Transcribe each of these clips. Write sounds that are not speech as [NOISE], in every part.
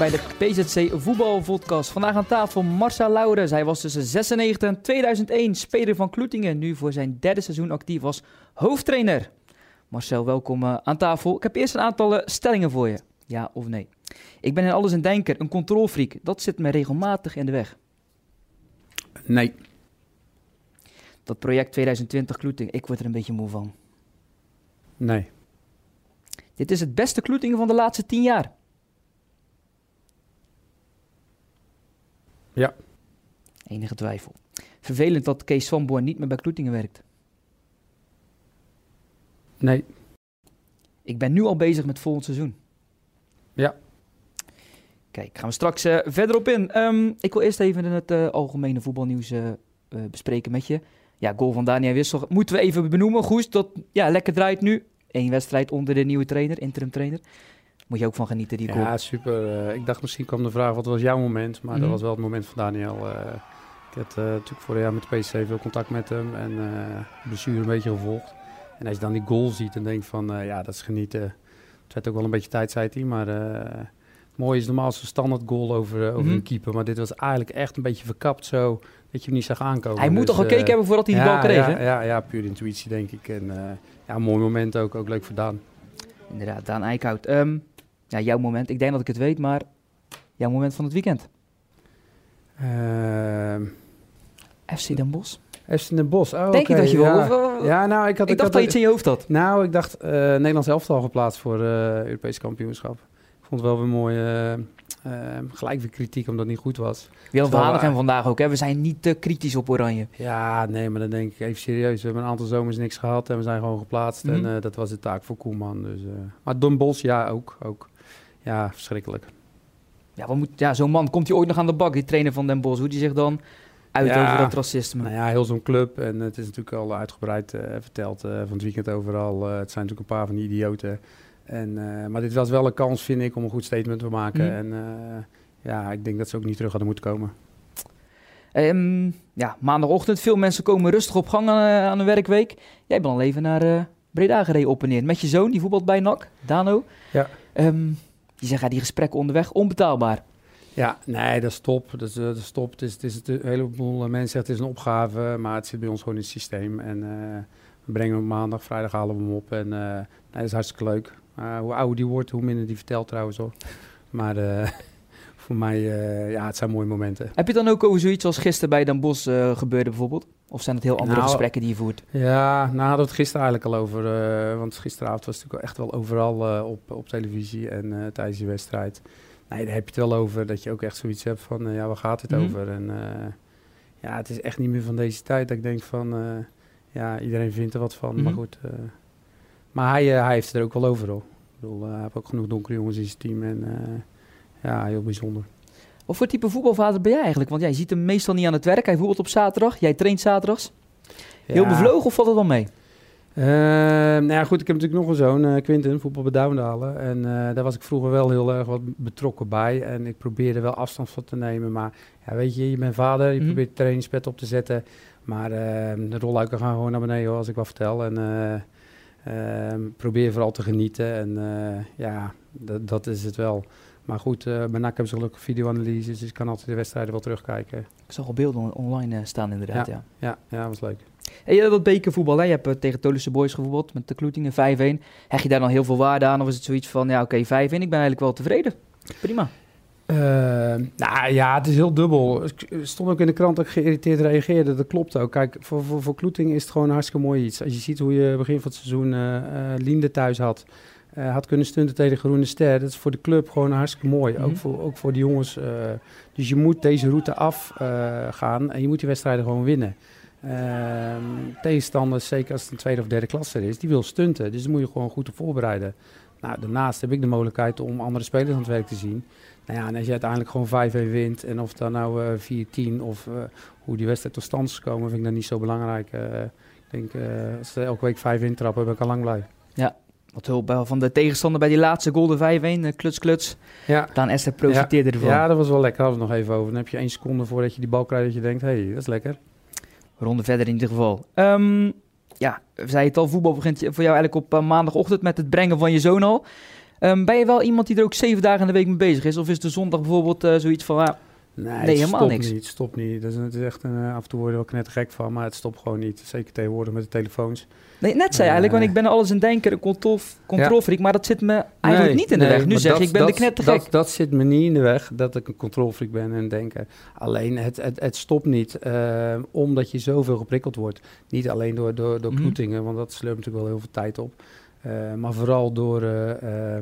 Bij de PZC Voetbalvodcast. Vandaag aan tafel Marcel Laurens. Hij was tussen 96 en 2001 speler van Kloetingen. Nu voor zijn derde seizoen actief als hoofdtrainer. Marcel, welkom uh, aan tafel. Ik heb eerst een aantal uh, stellingen voor je. Ja of nee? Ik ben in alles een denker, een controlfreak. Dat zit me regelmatig in de weg. Nee. Dat project 2020 Kloetingen, ik word er een beetje moe van. Nee. Dit is het beste Kloetingen van de laatste tien jaar. Ja. Enige twijfel. Vervelend dat Kees van niet meer bij Kloetingen werkt. Nee. Ik ben nu al bezig met volgend seizoen. Ja. Kijk, gaan we straks uh, verder op in. Um, ik wil eerst even het uh, algemene voetbalnieuws uh, bespreken met je. Ja, goal van Daniel Wissel moeten we even benoemen. Goed, dat ja, lekker draait nu. Eén wedstrijd onder de nieuwe trainer, interim trainer. Moet je ook van genieten, die goal. Ja, super. ik dacht misschien kwam de vraag, wat was jouw moment? Maar mm -hmm. dat was wel het moment van Daniel. ik had natuurlijk vorig jaar met PC veel contact met hem. En de blessure een beetje gevolgd. En als je dan die goal ziet en denkt van, uh, ja, dat is genieten. Het werd ook wel een beetje tijd, zei hij. Maar uh, mooie is normaal zo'n standaard goal over, uh, over mm -hmm. een keeper. Maar dit was eigenlijk echt een beetje verkapt zo, dat je hem niet zag aankomen. Hij moet dus, toch gekeken hebben voordat hij ja, de bal kreeg, ja, hè? Ja, ja, puur intuïtie, denk ik. En ja, mooi moment ook. Ook leuk voor Daan. Inderdaad, Daan Eickhout. Um, ja, jouw moment. Ik denk dat ik het weet, maar jouw moment van het weekend? Ehm. FC Den Bosch. FC Den Bosch. Oh, Denk okay. je dat je wel? Ja. Of, ja, nou, ik, had, ik, dacht dat je iets in je hoofd had. Nou, ik dacht uh, Nederlands elftal geplaatst voor uh, Europees kampioenschap. Ik vond het wel weer mooi. Uh, gelijk weer kritiek omdat het niet goed was. Willem van Hanegem vandaag ook. Hè? We zijn niet te kritisch op Oranje. Ja, nee, maar dan denk ik even serieus. We hebben een aantal zomers niks gehad en we zijn gewoon geplaatst. Mm -hmm. En dat was de taak voor Koeman. Dus, maar Don Bos, ja, ook, ook. Ja, verschrikkelijk. Ja, wat moet, ja zo'n man, komt hij ooit nog aan de bak, die trainer van Den Bosch? Hoe die zich dan uit ja, over dat racisme. Nou ja, heel zo'n club. En het is natuurlijk al uitgebreid uh, verteld uh, van het weekend overal. Uh, het zijn natuurlijk een paar van die idioten. En, maar dit was wel een kans, vind ik, om een goed statement te maken. Mm. En ja, ik denk dat ze ook niet terug hadden moeten komen. Um, ja, maandagochtend. Veel mensen komen rustig op gang aan, aan een werkweek. Jij bent al even naar Breda gereden op en neer. Met je zoon, die voetbalt bij NAC, Dano. Ja. Um, die zeggen, ja, die gesprekken onderweg, onbetaalbaar. Ja, nee, dat is top. Dat is, dat is top. Het is, het is een heleboel mensen zeggen het is een opgave, maar het zit bij ons gewoon in het systeem. En uh, we brengen hem maandag, vrijdag halen we hem op. En uh, nee, dat is hartstikke leuk. Uh, hoe ouder die wordt, hoe minder die vertelt trouwens hoor. Maar [LAUGHS] voor mij, ja, het zijn mooie momenten. Heb je dan ook over zoiets als gisteren bij Den Bosch gebeurde bijvoorbeeld? Of zijn het heel andere nou, gesprekken die je voert? Ja, nou hadden we het gisteren eigenlijk al over. want gisteravond was het natuurlijk echt wel overal op, op televisie en tijdens die wedstrijd. Nee, daar heb je het wel over. Dat je ook echt zoiets hebt van, ja, waar gaat het mm -hmm. over? En ja, het is echt niet meer van deze tijd. Dat ik denk van, ja, iedereen vindt er wat van. Mm. Maar goed. maar hij, hij heeft het er ook wel over, hoor. Ik bedoel, hij heeft ook genoeg donkere jongens in zijn team. En ja, heel bijzonder. Wat voor type voetbalvader ben jij eigenlijk? Want jij ziet hem meestal niet aan het werk. Hij voetbalt op zaterdag. Jij traint zaterdags. Heel ja. bevlogen of valt het wel mee? Uh, nou ja, goed, ik heb natuurlijk nog een zoon, uh, Quinten, voetbal bij. En uh, daar was ik vroeger wel heel erg wat betrokken bij. En ik probeerde wel afstand van te nemen. Maar ja, weet je, je bent vader, je mm. probeert het trainingsbed op te zetten. Maar de rolluiken gaan gewoon naar beneden, hoor, als ik wat vertel. En probeer vooral te genieten. En ja, dat is het wel. Maar goed, uh, bij NAC hebben ze gelukkig videoanalyses, dus ik kan altijd de wedstrijden wel terugkijken. Ik zag al beelden online staan inderdaad, ja. Ja, ja, ja was leuk. En je hebt dat bekervoetbal, hè? je hebt uh, tegen Tolische Boys gevoetbald met de Kloetingen 5-1. Hecht je daar dan heel veel waarde aan of is het zoiets van, ja oké, okay, 5-1, ik ben eigenlijk wel tevreden. Prima. Nou ja, het is heel dubbel. Stond ook in de krant dat ik geïrriteerd reageerde. Dat klopt ook. Kijk, voor, voor, voor Kloeting is het gewoon hartstikke mooi iets. Als je ziet hoe je begin van het seizoen Linde thuis had. Uh, had kunnen stunten tegen Groene Ster. Dat is voor de club gewoon hartstikke mooi. Mm -hmm. ook, voor, ook voor de jongens. Uh, dus je moet deze route afgaan uh, en je moet die wedstrijden gewoon winnen. tegenstanders, zeker als het een tweede of derde klasse is, die wil stunten. Dus daar moet je gewoon goed op voorbereiden. Nou, daarnaast heb ik de mogelijkheid om andere spelers aan het werk te zien. Nou ja, en als je uiteindelijk gewoon 5-1 wint en of dan nou 4-10 of hoe die wedstrijd tot stand is gekomen, vind ik dat niet zo belangrijk. ik denk, als ze elke week 5 intrappen, ben ik al lang blij. Ja, wat hulp van de tegenstander bij die laatste goal, de 5-1, kluts, kluts. Ja. Daan Esther profiteerde ja. ervan. Ja, dat was wel lekker. Hadden we het nog even over. Dan heb je één seconde voordat je die bal krijgt dat je denkt, hé, hey, dat is lekker. Ronde verder in ieder geval. Um, ja, we zeiden het al, voetbal begint voor jou eigenlijk op uh, maandagochtend met het brengen van je zoon al. Ehm, ben je wel iemand die er ook zeven dagen in de week mee bezig is? Of is de zondag bijvoorbeeld uh, zoiets van, ah, nee, nee helemaal stopt niks? niet, stopt niet. Dat is, het is echt een, af en toe word je er net gek van, maar het stopt gewoon niet. Zeker tegenwoordig met de telefoons. Nee, net zei eigenlijk, want ik ben alles in denken, een controlfreak, maar dat zit me eigenlijk niet in de weg. Nu zeg ik, ik ben de knettergek. Dat, dat zit me niet in de weg, dat ik een controlfreak ben en denken. Alleen, het, het, het stopt niet, uh, omdat je zoveel geprikkeld wordt. Niet alleen door, door, door mm want dat slurpt natuurlijk wel heel veel tijd op. Uh, maar vooral door... Uh,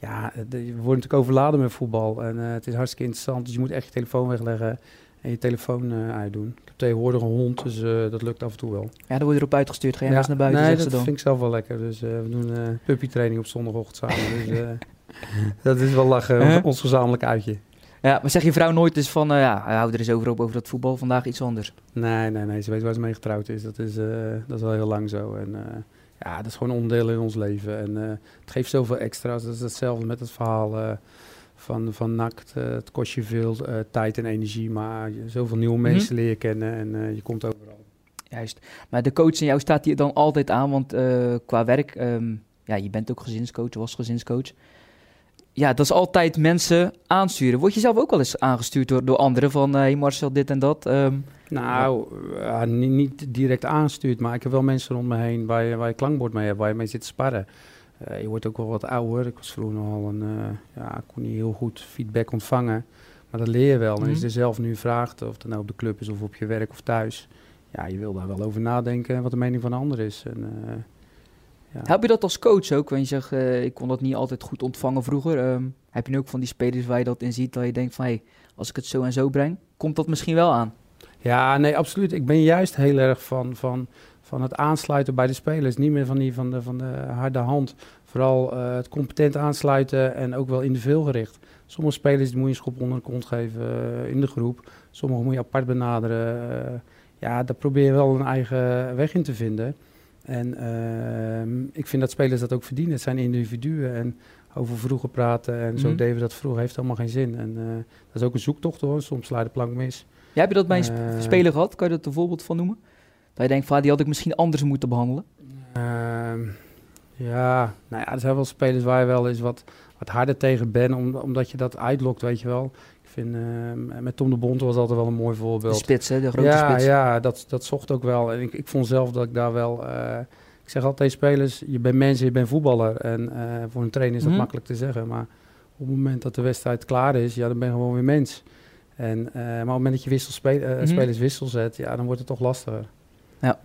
ja, we worden natuurlijk overladen met voetbal. En het is hartstikke interessant, dus je moet echt je telefoon wegleggen en je telefoon uh, uitdoen. Ik heb tegenwoordig een hond, dus uh, dat lukt af en toe wel. Ja, dan word je erop uitgestuurd. Ga je ja, eens naar buiten, nee, dat vind ik zelf wel lekker. Dus we doen puppytraining op zondagochtend samen. dus [LAUGHS] dat is wel lachen, ons gezamenlijk uitje. Ja, maar zeg je vrouw nooit eens van, ja, hou er eens over op over dat voetbal, vandaag iets anders? Nee, nee, nee. Ze weet waar ze mee getrouwd is. Dat is, dat is wel heel lang zo. En ja, dat is gewoon een onderdeel in ons leven. En het geeft zoveel extra's. Dat is hetzelfde met het verhaal van, van NAC. Eh, het kost je veel tijd en energie, maar je zoveel nieuwe mhm. mensen mm leren kennen en je komt overal. Juist. Maar de coach in jou staat hier dan altijd aan, want qua werk, um, ja, je bent ook gezinscoach, was gezinscoach. Ja, dat is altijd mensen aansturen. Word je zelf ook wel eens aangestuurd door, door anderen van, hey Marcel, dit en dat? Um, nou, niet, niet, direct aanstuurt, maar ik heb wel mensen rond me heen waar je, waar je klankbord mee hebt, waar je mee zit te sparren. Uh, je wordt ook wel wat ouder. Ik was vroeger nogal een, uh, ja, ik kon niet heel goed feedback ontvangen. Maar dat leer je wel. En als je er zelf nu vraagt, of het nou op de club is of op je werk of thuis. Ja, je wil daar wel over nadenken wat de mening van de ander is. En, ja. Help je dat als coach ook? Want je zegt, ik kon dat niet altijd goed ontvangen vroeger. Um, heb je nu ook van die spelers waar je dat in ziet, dat je denkt van... Hey, als ik het zo en zo breng, komt dat misschien wel aan? Ja, nee, absoluut. Ik ben juist heel erg van, van van het aansluiten bij de spelers. Niet meer van, die, van, de, van de harde hand. Vooral uh, het competent aansluiten en ook wel individueel gericht. Sommige spelers moet je een schop onder de kont geven uh, in de groep. Sommige moet je apart benaderen. Uh, ja, daar probeer je wel een eigen weg in te vinden. En ehm, ik vind dat spelers dat ook verdienen. Het zijn individuen en over vroeger praten en zo mm. deden we dat vroeger heeft allemaal geen zin. En dat is ook een zoektocht hoor. Soms sla je de plank mis. Hebt je dat bij een speler gehad? Kan je dat een voorbeeld van noemen? Dat je denkt, van, die had ik misschien anders moeten behandelen? Uh, ja, nou ja, er zijn wel spelers waar je wel eens wat, wat harder tegen bent, omdat je dat uitlokt, weet je wel. Ik vind, uh, met Tom de Bond was altijd wel een mooi voorbeeld. De spits, hè, de grote ja, spits. Ja, dat, dat zocht ook wel. En ik, ik vond zelf dat ik daar wel... Uh, ik zeg altijd spelers, je bent mensen, je bent voetballer. En uh, voor een trainer is dat mm makkelijk te zeggen, maar op het moment dat de wedstrijd klaar is, ja, dan ben je gewoon weer mens. En, uh, maar op het moment dat je wissel speel, uh, mm -hmm. spelers wissel zet, ja, dan wordt het toch lastiger. Ja.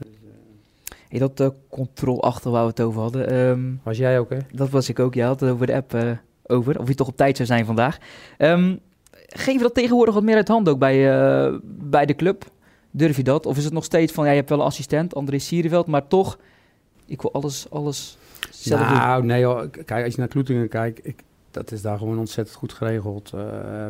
Hey, dat uh, control achter waar we het over hadden. Um, was jij ook, hè? Dat was ik ook. Je had het over de app over. Of je toch op tijd zou zijn vandaag. Um, geef je dat tegenwoordig wat meer uit handen ook bij, bij de club? Durf je dat? Of is het nog steeds van, ja, je hebt wel een assistent, André Siereveld, maar toch, ik wil alles, alles zelf nou, doen. nee. Kijk, als je naar Kloetingen kijkt, ik, dat is daar gewoon ontzettend goed geregeld. Uh,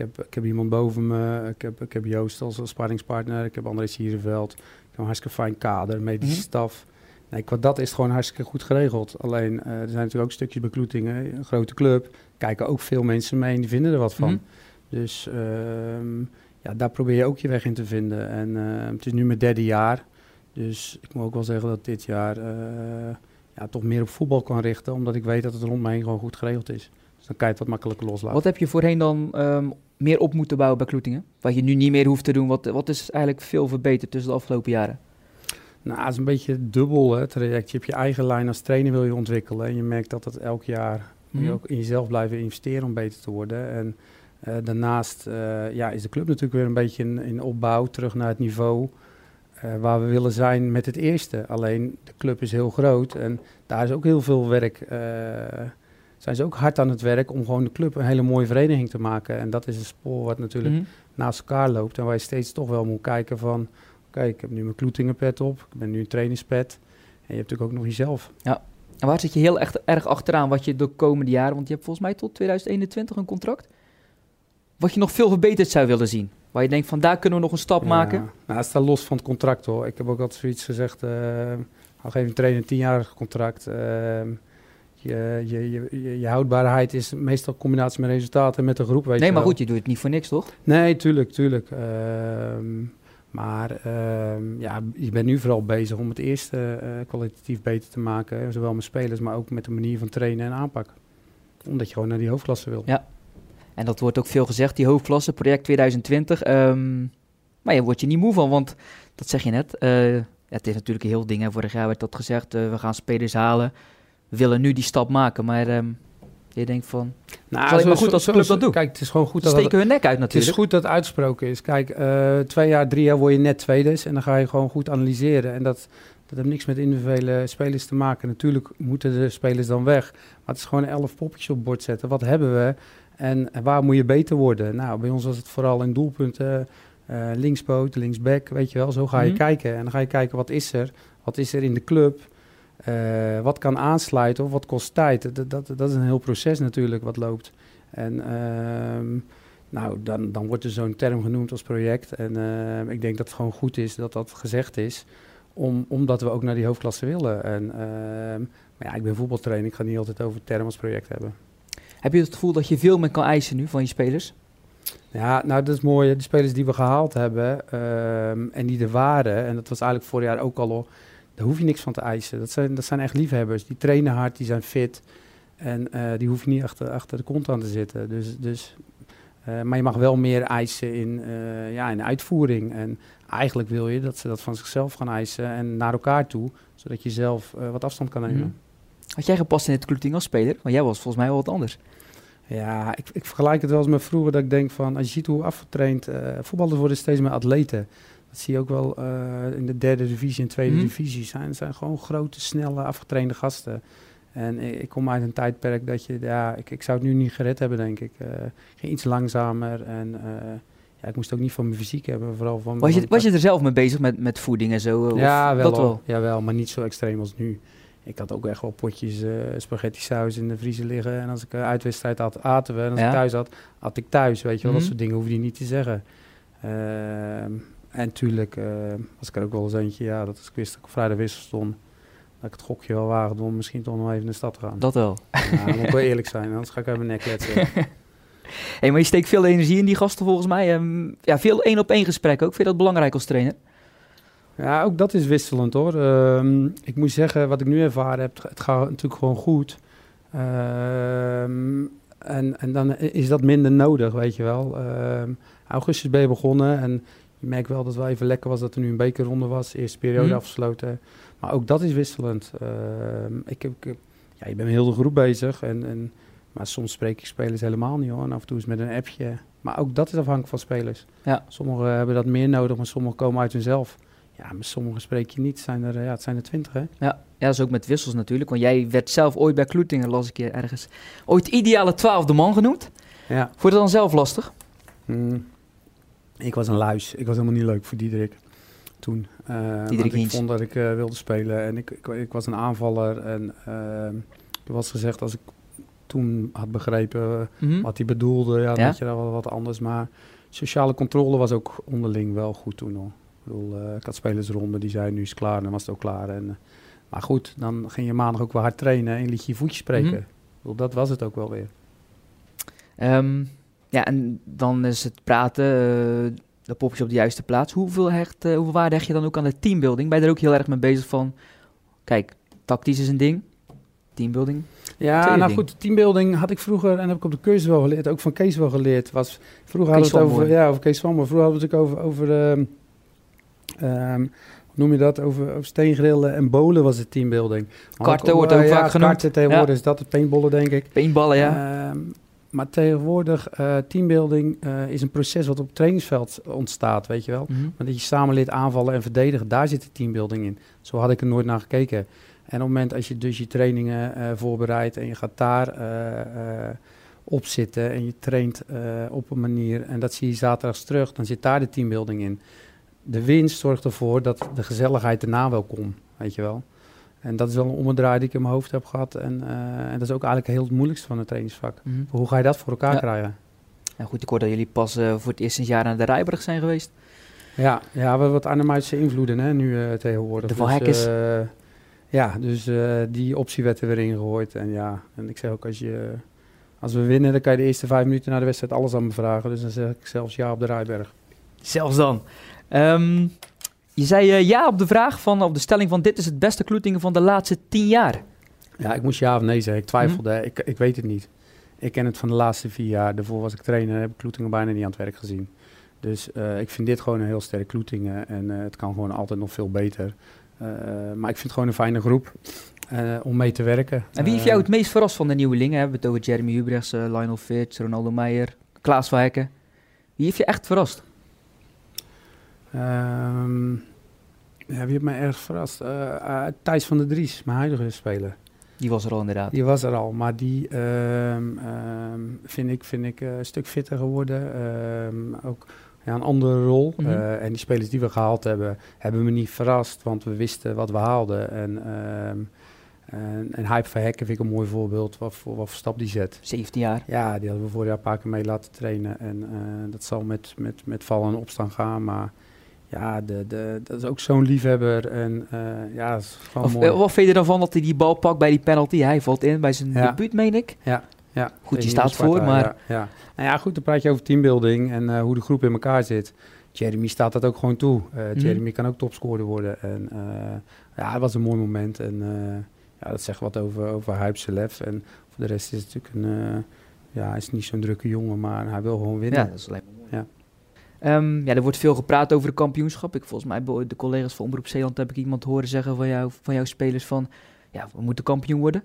heb, ik heb iemand boven me, ik heb, ik heb Joost als sparringspartner, ik heb André Siereveld een hartstikke fijn kader, medische mm staf. Nee, qua dat is het gewoon hartstikke goed geregeld. Alleen, uh, er zijn natuurlijk ook stukjes bekloetingen. Een grote club, kijken ook veel mensen mee en die vinden er wat van. Mhm. Dus uh, ja, daar probeer je ook je weg in te vinden. En uh, het is nu mijn derde jaar. Dus ik moet ook wel zeggen dat dit jaar uh, ja, toch meer op voetbal kan richten. Omdat ik weet dat het rond heen gewoon goed geregeld is. Dan kan je het wat makkelijker loslaten. Wat heb je voorheen dan um, meer op moeten bouwen bij Kloetingen? Wat je nu niet meer hoeft te doen. Wat, wat is eigenlijk veel verbeterd tussen de afgelopen jaren? Nou, het is een beetje dubbel hè, traject. Je hebt je eigen lijn als trainer wil je ontwikkelen. En je merkt dat het elk jaar mm je ook in jezelf blijven investeren om beter te worden. En uh, daarnaast uh, ja, is de club natuurlijk weer een beetje in, in opbouw, terug naar het niveau uh, waar we willen zijn met het eerste. Alleen de club is heel groot en daar is ook heel veel werk zijn ze ook hard aan het werk om gewoon de club een hele mooie vereniging te maken. En dat is een spoor wat natuurlijk mhm. naast elkaar loopt. En waar je steeds toch wel moet kijken van... Oké, ik heb nu mijn kloetingenpet op. Ik ben nu een trainingspet. En je hebt natuurlijk ook nog jezelf. Ja. En waar zit je heel echt, erg achteraan wat je de komende jaren... Want je hebt volgens mij tot 2021 een contract. Wat je nog veel verbeterd zou willen zien. Waar je denkt van daar kunnen we nog een stap maken. Nou, het staat los van het contract hoor. Ik heb ook altijd zoiets gezegd... Uh, al geef een trainer een tienjarig contract... Uh, je, je, je, je, houdbaarheid is meestal combinatie met resultaten met de groep. Weet nee, maar goed, je doet het niet voor niks, toch? Nee, tuurlijk, tuurlijk. Ehm, maar ehm, ja, je bent nu vooral bezig om het eerste uh, kwalitatief beter te maken. Zowel met spelers, maar ook met de manier van trainen en aanpak. omdat je gewoon naar die hoofdklasse wil. Ja. En dat wordt ook veel gezegd, die hoofdklasse, project 2020. Ehm, maar je wordt je niet moe van, want dat zeg je net. Uh, het is natuurlijk een heel ding. Hè. Vorig jaar werd dat gezegd, uh, we gaan spelers halen. Willen nu die stap maken, maar um, je denkt van... Nou, het is maar goed als club dat doet. Kijk, het is gewoon goed dat... Steken hun nek uit natuurlijk. Het is goed dat het uitgesproken is. Kijk, uh, twee jaar, drie jaar word je net tweede en dan ga je gewoon goed analyseren. En dat, dat heeft niks met individuele spelers te maken. Natuurlijk moeten de spelers dan weg. Maar het is gewoon elf poppetjes op bord zetten. Wat hebben we? En waar moet je beter worden? Nou, bij ons was het vooral in doelpunten. Uh, linkspoot, linksback, weet je wel. Zo ga je mhm. kijken. En dan ga je kijken, wat is er? Wat is er in de club? Uh, wat kan aansluiten of wat kost tijd? Dat, dat, dat is een heel proces natuurlijk wat loopt. En uh, nou, dan, dan wordt er zo'n term genoemd als project. En uh, ik denk dat het gewoon goed is dat dat gezegd is. Om, omdat we ook naar die hoofdklasse willen. En, ehm, maar ja, ik ben voetbaltrainer. Ik ga niet altijd over term als project hebben. Heb je het gevoel dat je veel meer kan eisen nu van je spelers? Ja, nou dat is mooi. De spelers die we gehaald hebben ehm, en die er waren, en dat was eigenlijk vorig jaar ook al, al, daar hoef je niks van te eisen. Dat zijn, dat zijn echt liefhebbers. Die trainen hard, die zijn fit en uh, die hoef je niet achter, achter de kont aan te zitten. Dus, dus, uh, maar je mag wel meer eisen in, uh, ja, in uitvoering. En eigenlijk wil je dat ze dat van zichzelf gaan eisen en naar elkaar toe, zodat je zelf wat afstand kan nemen. Mm. Had jij gepast in het clubteam als speler? Want jij was volgens mij wel wat anders. Ja, ik, ik, vergelijk het wel eens met vroeger dat ik denk van, als je ziet hoe afgetraind, voetballers worden steeds meer atleten. Dat zie je ook wel uh, in de derde divisie en tweede mm. divisie. Zijn, zijn gewoon grote, snelle, afgetrainde gasten. En ik, ik, kom uit een tijdperk dat je, ja, ik, ik zou het nu niet gered hebben, denk ik. Uh, ging iets langzamer en ja, ik moest ook niet van mijn fysiek hebben, vooral van... Was je, was je er zelf mee bezig met, met voeding en zo? Ja, wel, wel. Ja, wel, maar niet zo extreem als nu ik had ook echt wel potjes uh, spaghetti saus in de vriezer liggen. En als ik uh, uitwedstrijd had, aten we. En als ik thuis had, had ik thuis. Weet je wel, dat mhm. soort dingen hoef je niet te zeggen. Uh, en natuurlijk was ik er ook wel eens eentje, ja, dat ik wist dat ik op vrijdag wissel stond. Dat ik het gokje wel waagde om misschien toch nog even in de stad te gaan. Dat wel. Ja, moet ik wel eerlijk zijn, anders ga ik uit mijn nek kletsen. [LAUGHS] hey, maar je steekt veel energie in die gasten volgens mij. Um, ja, veel één op één gesprekken ook. Vind je dat belangrijk als trainer? Ja, ook dat is wisselend hoor. Uh, ik moet zeggen, wat ik nu ervaren heb, het gaat natuurlijk gewoon goed. Uh, en, en dan is dat minder nodig, weet je wel. Augustus ben je begonnen en je merkt wel dat het wel even lekker was dat er nu een bekerronde was. Eerste periode mm. afgesloten. Maar ook dat is wisselend. ik heb, ik, ja, je bent met heel de groep bezig. En, en, maar soms spreek ik spelers helemaal niet hoor. En af en toe is met een appje. Maar ook dat is afhankelijk van spelers. Ja. Sommigen hebben dat meer nodig, maar sommigen komen uit hunzelf. Ja, met sommigen spreek je niet. Zijn er, ja, het zijn er twintig, hè? Ja. ja, dat is ook met wissels natuurlijk. Want jij werd zelf ooit bij Kloetingen, las ik je ergens, ooit ideale twaalfde man genoemd. Ja. Vond je dat dan zelf lastig? Hmm. Ik was een luis. Ik was helemaal niet leuk voor Diederik toen. Uh, Diederik ik vond dat ik uh, wilde spelen en ik, ik, ik, was een aanvaller. En uh, er was gezegd, als ik toen had begrepen mm wat hij bedoelde, ja, je daar wel wat anders. Maar sociale controle was ook onderling wel goed toen nog. Ik bedoel, ik had spelersronde, die zei nu is klaar en dan was het ook klaar. En, maar goed, dan ging je maandag ook wel hard trainen en liet je je voetje spreken. Mm bedoel, dat was het ook wel weer. Um, ja, en dan is het praten, uh, de popjes op de juiste plaats. Hoeveel, hecht, hoeveel waarde hecht je dan ook aan de teambuilding? Ben je er ook heel erg mee bezig van, kijk, tactisch is een ding, teambuilding ja, nou goed, teambuilding had ik vroeger, en heb ik op de cursus wel geleerd, ook van Kees wel geleerd. Was, vroeger hadden we het over, ja, over Kees van, maar vroeger hadden we het ook over, over uh, Um, noem je dat? Over, over steengrillen en bolen was het teambuilding. Karten wordt ook uh, vaak genoemd. Karten tegenwoordig is dat het paintballen, denk ik. Paintballen, ja. Uh, maar tegenwoordig, uh, teambuilding uh, is een proces wat op het trainingsveld ontstaat, weet je wel. Mm -hmm. Maar dat je samen leert aanvallen en verdedigen, daar zit de teambuilding in. Zo had ik er nooit naar gekeken. En op het moment als je dus je trainingen uh, voorbereidt en je gaat daar op zitten en je traint op een manier en dat zie je zaterdags terug, dan zit daar de teambuilding in de winst zorgt ervoor dat de gezelligheid erna wel komt, weet je wel. En dat is wel een ommedraai die ik in mijn hoofd heb gehad. En, uh, en dat is ook eigenlijk heel het moeilijkste van het trainingsvak. Mm -hmm. Hoe ga je dat voor elkaar krijgen? Ja, goed, ik hoor dat jullie pas uh, voor het eerste jaar naar de Rijberg zijn geweest. Ja, ja we hebben wat Arnhemuitse invloeden hè, nu uh, tegenwoordig. De Valhekkers. Dus, ja, dus die optie werd er weer ingegooid. En ja, en ik zeg ook als je... Als we winnen, dan kan je de eerste vijf minuten na de wedstrijd alles aan me vragen. Dus dan zeg ik zelfs ja op de Rijberg. Zelfs dan. Um, je zei uh, ja op de vraag van, op de stelling van dit is het beste Kloetingen van de laatste tien jaar. Ja, ik moest ja of nee zeggen. Ik twijfelde. Mm. Ik, ik weet het niet. ik ken het van de laatste vier jaar. Daarvoor was ik trainer, heb ik Kloetingen bijna niet aan het werk gezien. Dus ik vind dit gewoon een heel sterk Kloetingen. En het kan gewoon altijd nog veel beter. maar ik vind het gewoon een fijne groep. om mee te werken. En wie heeft jou het meest verrast van de nieuwelingen? We hebben het over Jeremy Hubrechts, Lionel Fitz, Ronaldo Meijer, Klaas Wijken. Wie heeft je echt verrast? Um, ja, wie heeft mij erg verrast? Uh, Thijs van der Dries, mijn huidige speler. Die was er al inderdaad. Die was er al, maar die ehm, ehm, vind ik, vind ik een stuk fitter geworden. ook ja, een andere rol. Mhm. en die spelers die we gehaald hebben, hebben me niet verrast, want we wisten wat we haalden. En en, en Hype Verhekken vind ik een mooi voorbeeld wat voor, wat voor stap die zet. 17 jaar. Ja, die hadden we vorig jaar een paar keer mee laten trainen. En uh, dat zal met, met, met vallen en opstaan gaan. Maar ja, de, de, dat is ook zo'n liefhebber. En uh, ja, dat is gewoon of, mooi. Eh, wat vind je ervan dat hij die bal pakt bij die penalty? Hij valt in bij zijn ja. debuut, meen ik. Ja, ja. Goed, je staat voor, maar... Ja, ja. Nou ja, goed, dan praat je over teambuilding en uh, hoe de groep in elkaar zit. Jeremy staat dat ook gewoon toe. Uh, mm Jeremy kan ook topscorer worden. En ja, dat was een mooi moment. En ja, dat zegt wat over, over Hype Celef. En voor de rest is het natuurlijk een, ja, hij is niet zo'n drukke jongen, maar hij wil gewoon winnen. Ja, dat is alleen maar mooi. Ja. Um, ja, er wordt veel gepraat over de kampioenschap. Ik volgens mij, de collega's van Omroep Zeeland, heb ik iemand horen zeggen van, jou, van jouw spelers van, ja, we moeten kampioen worden.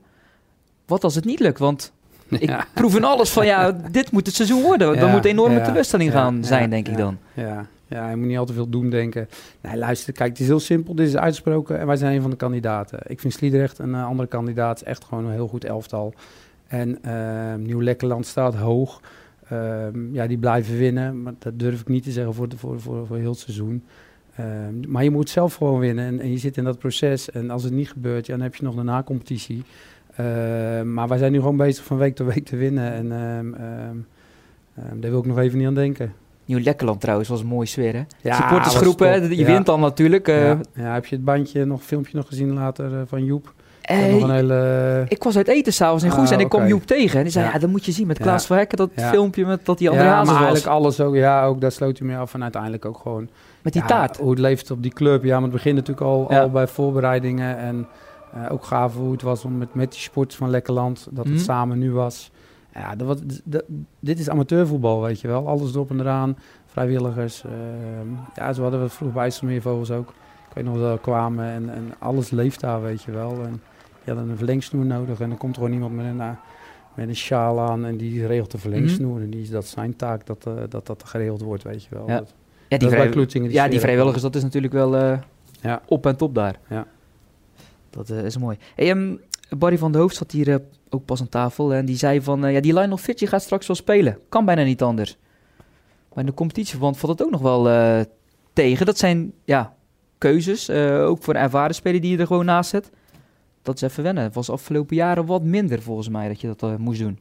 Wat als het niet lukt? Want [LAUGHS] ik proef in alles van, ja, dit moet het seizoen worden. Ja, Dan moet een enorme teleurstelling gaan zijn, denk ik dan. Ja, ja, je moet niet al te veel doen denken. Nee, luister, kijk, het is heel simpel. Dit is uitgesproken en wij zijn een van de kandidaten. Ik vind Sliedrecht een uh, andere kandidaat. Echt gewoon een heel goed elftal. En uh, Nieuw-Lekkerland staat hoog. Uh, ja, die blijven winnen. Maar dat durf ik niet te zeggen voor, de, voor, voor, voor heel het seizoen. Ehm, maar je moet zelf gewoon winnen. En, en, je zit in dat proces. En als het niet gebeurt, ja, dan heb je nog de na-competitie. Ehm, maar wij zijn nu gewoon bezig van week tot week te winnen. En daar wil ik nog even niet aan denken. Nieuw Lekkerland trouwens was een mooie sfeer, hè? Ja, Supportersgroepen, je wint dan natuurlijk. Uh, ja. ja. heb je het bandje, nog filmpje nog gezien later uh, van Joep? Nog hele... Ik was uit eten s'avonds in Goes ah, en ik kwam Joep tegen. En die zei, ja, dat moet je zien met Klaas van Hekken, dat filmpje met dat die andere ja, maar was. eigenlijk alles ook, ja, ook daar sloot hij mee af. En uiteindelijk ook gewoon... Met die taart. Hoe het leeft op die club. Ja, maar het begint natuurlijk al, al bij voorbereidingen. En uh, ook gaaf hoe het was om met, met die sports van Lekkerland, dat het mm. samen nu was. Ja, dat, dat, dit is amateurvoetbal, weet je wel. Alles erop en eraan vrijwilligers. Ehm, ja, zo hadden we vroeg bij IJsselmeervogels ook. Ik weet nog dat we kwamen en, en alles leeft daar, weet je wel. En je had een verlengsnoer nodig en dan komt er gewoon iemand met een, uh, met een sjaal aan en die regelt de verlengsnoer. Mm En die is dat zijn taak dat, uh, dat dat geregeld wordt, weet je wel. Ja, dat, ja die, vrij, die, ja, die vrijwilligers, dat is natuurlijk wel uh, ja. op en top daar. Ja. Dat is mooi. Hey, um, Barry van de Hoofd zat hier ook pas aan tafel en die zei van, ja, die Lionel Fitch gaat straks wel spelen. Kan bijna niet anders. Maar in de competitieverband valt het ook nog wel tegen. Dat zijn ja, keuzes, uh, ook voor een ervaren speler die je er gewoon naast zet. Dat is even wennen. Het was afgelopen jaren wat minder volgens mij dat je dat uh, moest doen.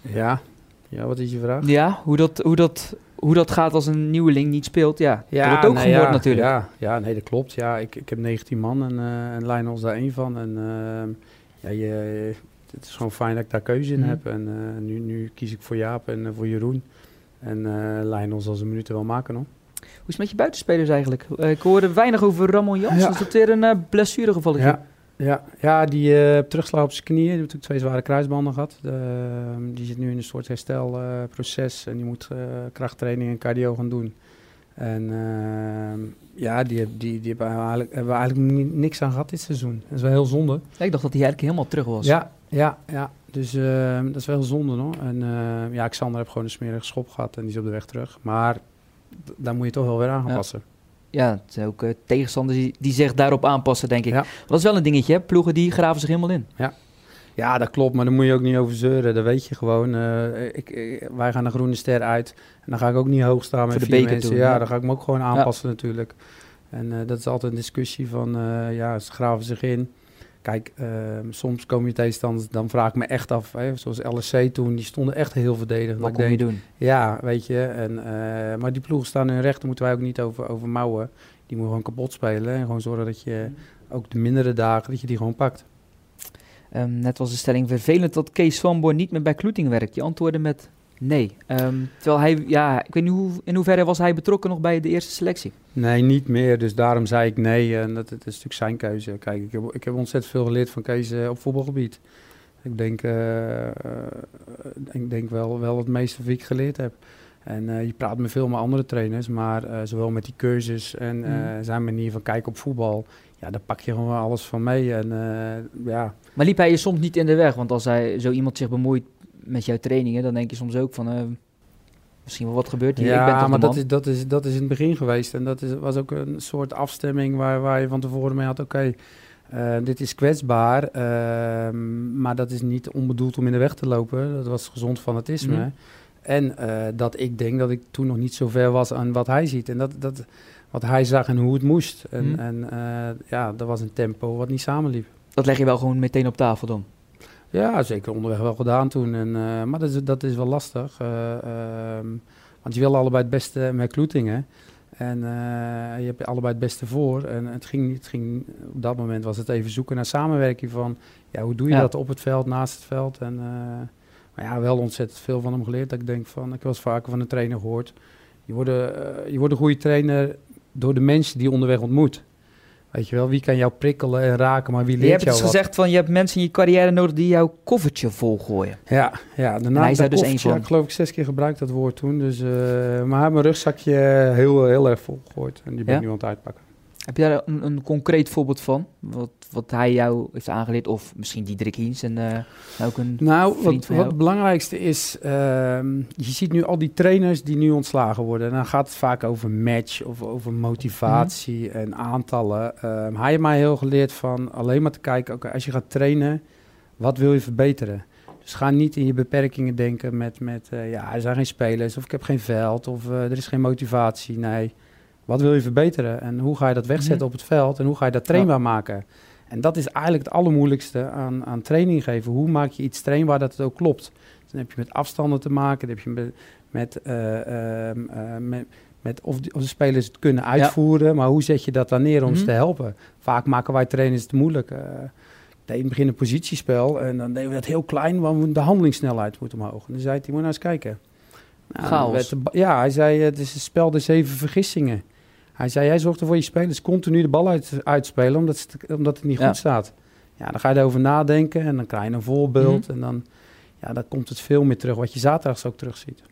Ja. ja, wat is je vraag? Ja, hoe dat, hoe dat, hoe dat gaat als een nieuweling niet speelt, ja. ja dat wordt ook nee, ja, natuurlijk. Ja, ja, nee, dat klopt. Ja, ik, ik heb 19 man en, uh, en Lionel is daar één van. En uh, ja, je, het is gewoon fijn dat ik daar keuze in mm. heb. En uh, nu, nu kies ik voor Jaap en voor Jeroen. En uh, Lionel zal zijn minuten wel maken nog. Hoe is het met je buitenspelers eigenlijk? Uh, ik hoorde weinig over Ramon Jans. Ja. Is dat weer een uh, blessuregeval? Ja. Ja, ja, die uh, terugslag op zijn knieën. Die heeft natuurlijk twee zware kruisbanden gehad. Ehm, die zit nu in een soort herstelproces. en die moet krachttraining en cardio gaan doen. En ehm, ja, die, die, die hebben, eigenlijk, hebben we eigenlijk niks aan gehad dit seizoen. Dat is wel heel zonde. ik dacht dat hij eigenlijk helemaal terug was. Ja, ja, ja. Dus uh, dat is wel zonde hoor. En ja, Xander heeft gewoon een smerige schop gehad en die is op de weg terug. Maar daar moet je toch wel weer aan gaan passen. Ja, het zijn ook uh, tegenstanders die, die zich daarop aanpassen, denk ik. Ja. Dat is wel een dingetje, hè? ploegen die graven zich helemaal in. Ja. ja, dat klopt, maar daar moet je ook niet over zeuren. Dat weet je gewoon. Ik, ik, wij gaan de Groene Ster uit en dan ga ik ook niet hoog staan met vier mensen. Ja, ja, dan ga ik me ook gewoon aanpassen natuurlijk. En dat is altijd een discussie van, ja, ze graven zich in. Kijk, ehm, soms komen je tegenstanders, dan vraag ik me echt af, hè, zoals LSC toen, die stonden echt heel verdedigend. Wat kon je doen? Ja, weet je. En, uh, maar die ploegen staan hun recht, daar moeten wij ook niet over, over mouwen. Die moeten gewoon kapot spelen en gewoon zorgen dat je ook de mindere dagen, dat je die gewoon pakt. Um, net was de stelling vervelend dat Kees Swanborn niet meer bij Kloeting werkt. Je antwoordde met Nee. Um, terwijl hij, ja, ik weet niet hoe, in hoeverre was hij betrokken nog bij de eerste selectie? Nee, niet meer. Dus daarom zei ik nee. En dat, dat is natuurlijk zijn keuze. Kijk, ik heb, ik heb ontzettend veel geleerd van Kees op voetbalgebied. Ik denk, uh, ik denk wel, wel het meeste wat ik geleerd heb. En je praat met veel met andere trainers, maar zowel met die cursus en mm. zijn manier van kijken op voetbal, ja, daar pak je gewoon alles van mee. En, ja. Maar liep hij je soms niet in de weg? Want als hij zo iemand zich bemoeit met jouw trainingen, dan denk je soms ook van misschien wel wat gebeurt hier. Ja, ik ben maar dat is, dat, is, dat is in het begin geweest. En dat is, was ook een soort afstemming waar, waar je van tevoren mee had, oké, eh, dit is kwetsbaar, ehm, maar dat is niet onbedoeld om in de weg te lopen. Dat was gezond fanatisme. Mm. En uh, dat ik denk dat ik toen nog niet zo ver was aan wat hij ziet. En dat, dat, wat hij zag en hoe het moest. En, mm. en ja, dat was een tempo wat niet samenliep. Dat leg je wel gewoon meteen op tafel dan? Ja, zeker onderweg wel gedaan toen. En, maar dat is, dat is wel lastig. Ehm, want je wil allebei het beste met Kloetingen. En uh, je hebt allebei het beste voor. En het ging, het ging, op dat moment was het even zoeken naar samenwerking van... Ja, hoe doe je dat op het veld, naast het veld? En, maar ja, wel ontzettend veel van hem geleerd. Dat ik denk van, ik was vaker van een trainer gehoord. Je wordt, je wordt een goede trainer door de mensen die je onderweg ontmoet. Weet je wel, wie kan jou prikkelen en raken, maar wie leert jou Je hebt dus gezegd van, je hebt mensen in je carrière nodig die jouw koffertje volgooien. Ja, ja. Daarna hij is dus één van. ik geloof ik zes keer gebruikt dat woord toen. Dus, uh, maar hij mijn rugzakje heel, heel erg vol gegooid. En die ben ik nu aan het uitpakken. Heb je daar een, een, concreet voorbeeld van? Wat, wat hij jou heeft aangeleerd? Of misschien Diederik Hiens en uh, ook een Nou, wat, wat het belangrijkste is... Uh, je ziet nu al die trainers die nu ontslagen worden. En dan gaat het vaak over match of over motivatie mhm. en aantallen. Uh, hij heeft mij heel geleerd van alleen maar te kijken... Oké, als je gaat trainen, wat wil je verbeteren? Dus ga niet in je beperkingen denken met... met uh, ja, er zijn geen spelers of ik heb geen veld of er is geen motivatie. Nee... Wat wil je verbeteren en hoe ga je dat wegzetten mhm. op het veld en hoe ga je dat trainbaar maken? En dat is eigenlijk het allermoeilijkste aan, aan training geven. Hoe maak je iets trainbaar dat het ook klopt? dan heb je met afstanden te maken, dan heb je met, met, uh, met, met of, de, of, de spelers het kunnen uitvoeren, maar hoe zet je dat dan neer om ze mhm. te helpen? Vaak maken wij trainers het moeilijk. Uh, in het begin een positiespel en dan deden we dat heel klein, want de handelingssnelheid moet omhoog. En dan zei hij, moet nou eens kijken. Nou, ja, hij zei, het is een spel de zeven vergissingen. Hij zei, jij zorgt ervoor je spelers continu de bal uit, uitspelen, omdat het, omdat het niet goed staat. Ja, dan ga je erover nadenken en dan krijg je een voorbeeld. Mhm. En dan, ja, dan komt het veel meer terug, wat je zaterdags ook terugziet.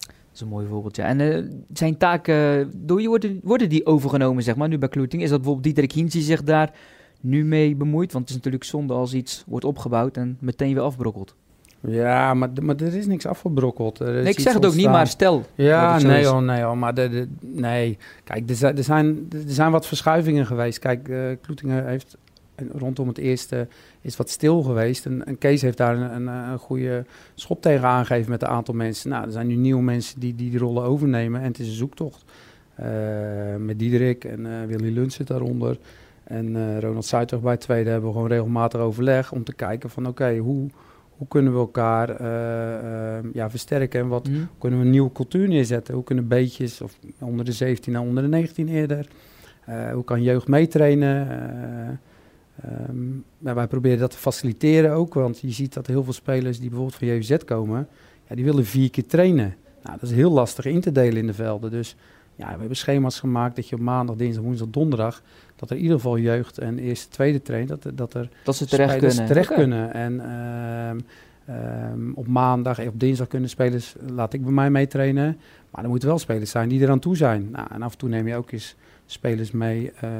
Dat is een mooi voorbeeld, ja. En uh, zijn taken, door je worden, worden die overgenomen, zeg maar, nu bij Kloeting? Is dat bijvoorbeeld Diederik Hiens die zich daar nu mee bemoeit? Want het is natuurlijk zonde als iets wordt opgebouwd en meteen weer afbrokkelt. Ja, maar, maar er is niks afgebrokkeld. Er nee, ik zeg het ook niet, maar stel. Ja, nee, oh, nee, oh, maar de, nee. Kijk, er zijn, er, zijn, er zijn wat verschuivingen geweest. Kijk, uh, Kloetingen heeft rondom het eerste is wat stil geweest. En, en Kees heeft daar een, een, een, goede schop tegen aangegeven met een aantal mensen. Nou, er zijn nu nieuwe mensen die die, die rollen overnemen. En het is een zoektocht. Uh, met Diederik en uh, Willy Lund zit daaronder. En Ronald Zuidweg bij tweede hebben we gewoon regelmatig overleg om te kijken van oké, hoe hoe kunnen we elkaar uh, uh, ja, versterken en wat mm. kunnen we een nieuwe cultuur neerzetten? Hoe kunnen beetjes, of onder de 17 en onder de 19 eerder, uh, hoe kan jeugd meetrainen? Um, wij proberen dat te faciliteren ook, want je ziet dat heel veel spelers die bijvoorbeeld van JVZ komen, ja, die willen vier keer trainen. Nou, dat is heel lastig in te delen in de velden. Dus ja, we hebben schema's gemaakt dat je op maandag, dinsdag, woensdag, donderdag, dat er in ieder geval jeugd en eerste, tweede traint, dat, dat er dat ze terecht kunnen. Terecht kunnen. En um, op maandag en op dinsdag kunnen spelers, laat ik bij mij mee trainen. Maar er moeten wel spelers zijn die er aan toe zijn. Nou, en af en toe neem je ook eens spelers mee uh,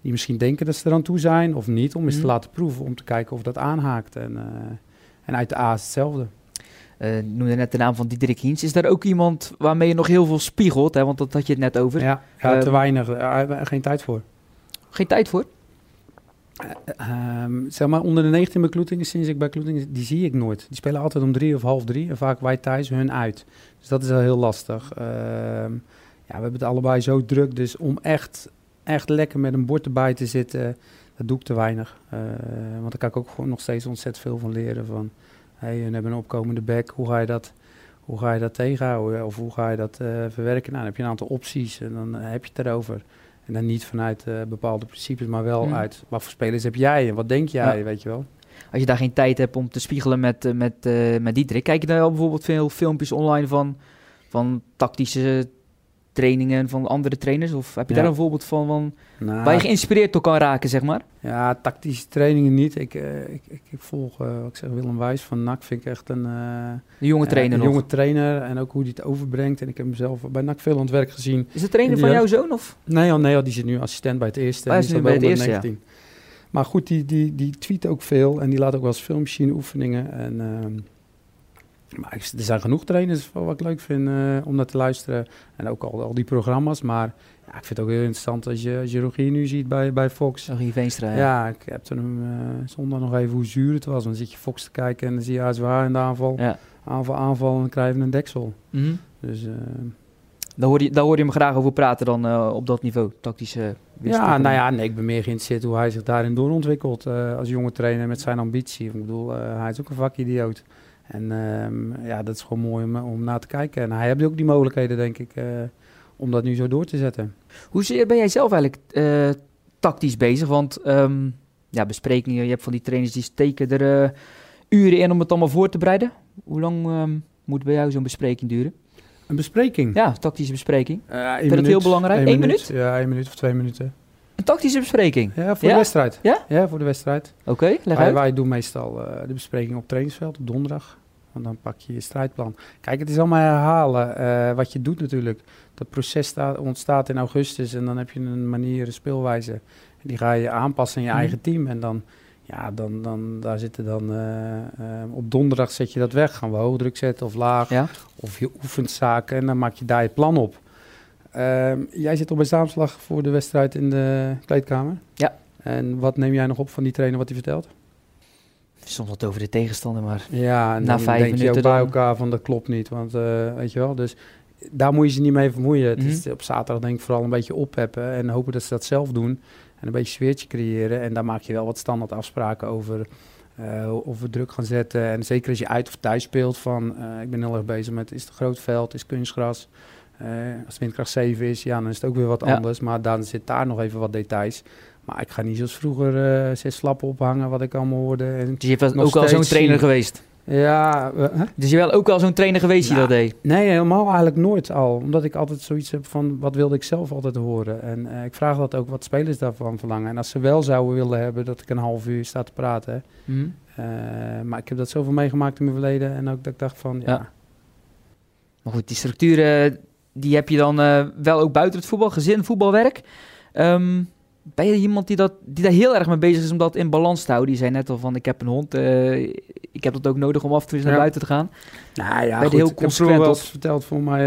die misschien denken dat ze er aan toe zijn of niet, om eens te mhm. laten proeven, om te kijken of dat aanhaakt. En, uh, en uit de A is hetzelfde. Uh, noemde net de naam van Diederik Hiens. Is daar ook iemand waarmee je nog heel veel spiegelt? Hè? Want dat had je het net over. Ja, ja te ehm, weinig. geen tijd voor. Geen tijd voor? Uh, zeg maar, onder de 19 bij Kloetingen, sinds ik bij Kloetingen, die zie ik nooit. Die spelen altijd om drie of half drie. En vaak wij thuis hun uit. Dus dat is wel heel lastig. Uh, ja, we hebben het allebei zo druk. Dus om echt, echt lekker met een bord erbij te zitten, dat doe ik te weinig. Uh, want daar kan ik ook gewoon nog steeds ontzettend veel van leren. Van, hey, we hebben een opkomende back. Hoe ga je dat, hoe ga je dat tegenhouden? Of hoe ga je dat uh, verwerken? Nou, dan heb je een aantal opties en dan heb je het erover. En dan niet vanuit uh, bepaalde principes, maar wel mm. uit wat voor spelers heb jij en wat denk jij, weet je wel. Als je daar geen tijd hebt om te spiegelen met, met, uh, met Diederik, kijk je wel bijvoorbeeld veel filmpjes online van, van tactische trainingen van andere trainers? Of heb je Ja. daar een voorbeeld van, van Nou, waar je geïnspireerd door kan raken, zeg maar? Ja, tactische trainingen niet. Ik, eh, ik, ik, ik volg, eh, wat ik zeg, Willem Wijs van NAC vind ik echt een, eh, De jonge eh, trainer een nog. jonge trainer. En ook hoe hij het overbrengt. En ik heb hem zelf bij NAC veel aan het werk gezien. Is de trainer in van jouw zoon? Of? Nee, oh, nee oh, die zit nu assistent bij het eerste. Hij is die nu bij het eerste, 19. Maar goed, die, die, die tweet ook veel. En die laat ook wel eens filmpjes zien, oefeningen. En, ehm, maar ik- er zijn genoeg trainers wat ik leuk vind eh, om naar te luisteren. En ook al, al die programma's. Maar ja, ik vind het ook heel interessant als je, als je Rogier nu ziet bij, bij Fox. Rogier Veenstra, ja. Ja, ik heb toen hem eh, zondag nog even hoe zuur het was. Dan zit je Fox te kijken en dan zie je ASWA in de aanval. Ja. Aanval, aanval en dan krijg je een deksel. Mhm. Dus eh, Daar hoor je, daar hoor je hem graag over praten dan op dat niveau, tactische ja, nou ja, nee, ik ben meer geïnteresseerd hoe hij zich daarin doorontwikkelt. eh als jonge trainer met zijn ambitie. Ik bedoel, hij is ook een vakidioot. En ehm, ja, dat is gewoon mooi om, om naar te kijken. En hij heeft ook die mogelijkheden, denk ik, eh, om dat nu zo door te zetten. Hoezeer ben jij zelf eigenlijk eh, tactisch bezig? Want ehm, ja, besprekingen, je hebt van die trainers die steken er eh, uren in om het allemaal voor te bereiden. Hoe lang ehm, moet bij jou zo'n bespreking duren? Een bespreking. Ja, tactische bespreking. Eh, één Vind je dat heel belangrijk? Eén Eén minuut? Ja, één minuut of twee minuten. Een tactische bespreking? Ja, voor Ja? de wedstrijd. Ja? Ja, voor de wedstrijd. Oké, leg Wij, uit. wij doen meestal eh, de bespreking op trainingsveld op donderdag. Want dan pak je je strijdplan. Kijk, het is allemaal herhalen eh, wat je doet natuurlijk. Dat proces sta- ontstaat in augustus en dan heb je een manier, een speelwijze. En die ga je aanpassen in je Mhm. eigen team. En dan, ja, dan, dan daar zitten dan eh, op donderdag zet je dat weg. Gaan we hoogdruk zetten of laag. Ja. Of je oefent zaken en dan maak je daar je plan op. Ehm, jij zit op een zaamslag voor de wedstrijd in de kleedkamer. Ja. En wat neem jij nog op van die trainer wat hij vertelt? Soms wat over de tegenstander, maar Ja, en Na dan vijf denk je ook bij elkaar van dat klopt niet. Want eh, weet je wel, dus daar moet je ze niet mee vermoeien. Het is Mhm. op zaterdag denk ik vooral een beetje opheppen en hopen dat ze dat zelf doen. En een beetje sfeertje creëren. En daar maak je wel wat standaard afspraken over. eh, of we druk gaan zetten. En zeker als je uit of thuis speelt van... eh, ik ben heel erg bezig met, is het groot veld, is kunstgras? Eh, als windkracht 7 is, ja, dan is het ook weer wat Ja. anders. Maar dan zit daar nog even wat details. Maar ik ga niet zoals vroeger eh, zes slappen ophangen, wat ik allemaal hoorde. En, dus je bent ook al zo'n trainer geweest. ja, eh? Dus je bent ook al zo'n trainer geweest die Nou, dat deed. Nee, helemaal eigenlijk nooit al. Omdat ik altijd zoiets heb van wat wilde ik zelf altijd horen. En ik vraag dat ook wat spelers daarvan verlangen. En als ze wel zouden willen hebben dat ik een half uur sta te praten. Mhm. maar ik heb dat zoveel meegemaakt in mijn verleden. En ook dat ik dacht van ja. Ja. Maar goed, die structuren die heb je dan eh, wel ook buiten het voetbal, gezin, voetbalwerk. Ehm, ben je iemand die, dat, die daar heel erg mee bezig is om dat in balans te houden? Die zei net al van, ik heb een hond, eh, ik heb dat ook nodig om af en toe eens naar Ja. buiten te gaan. Nou ja, Ben je goed, heel ik heb consequent wel eens verteld voor mij,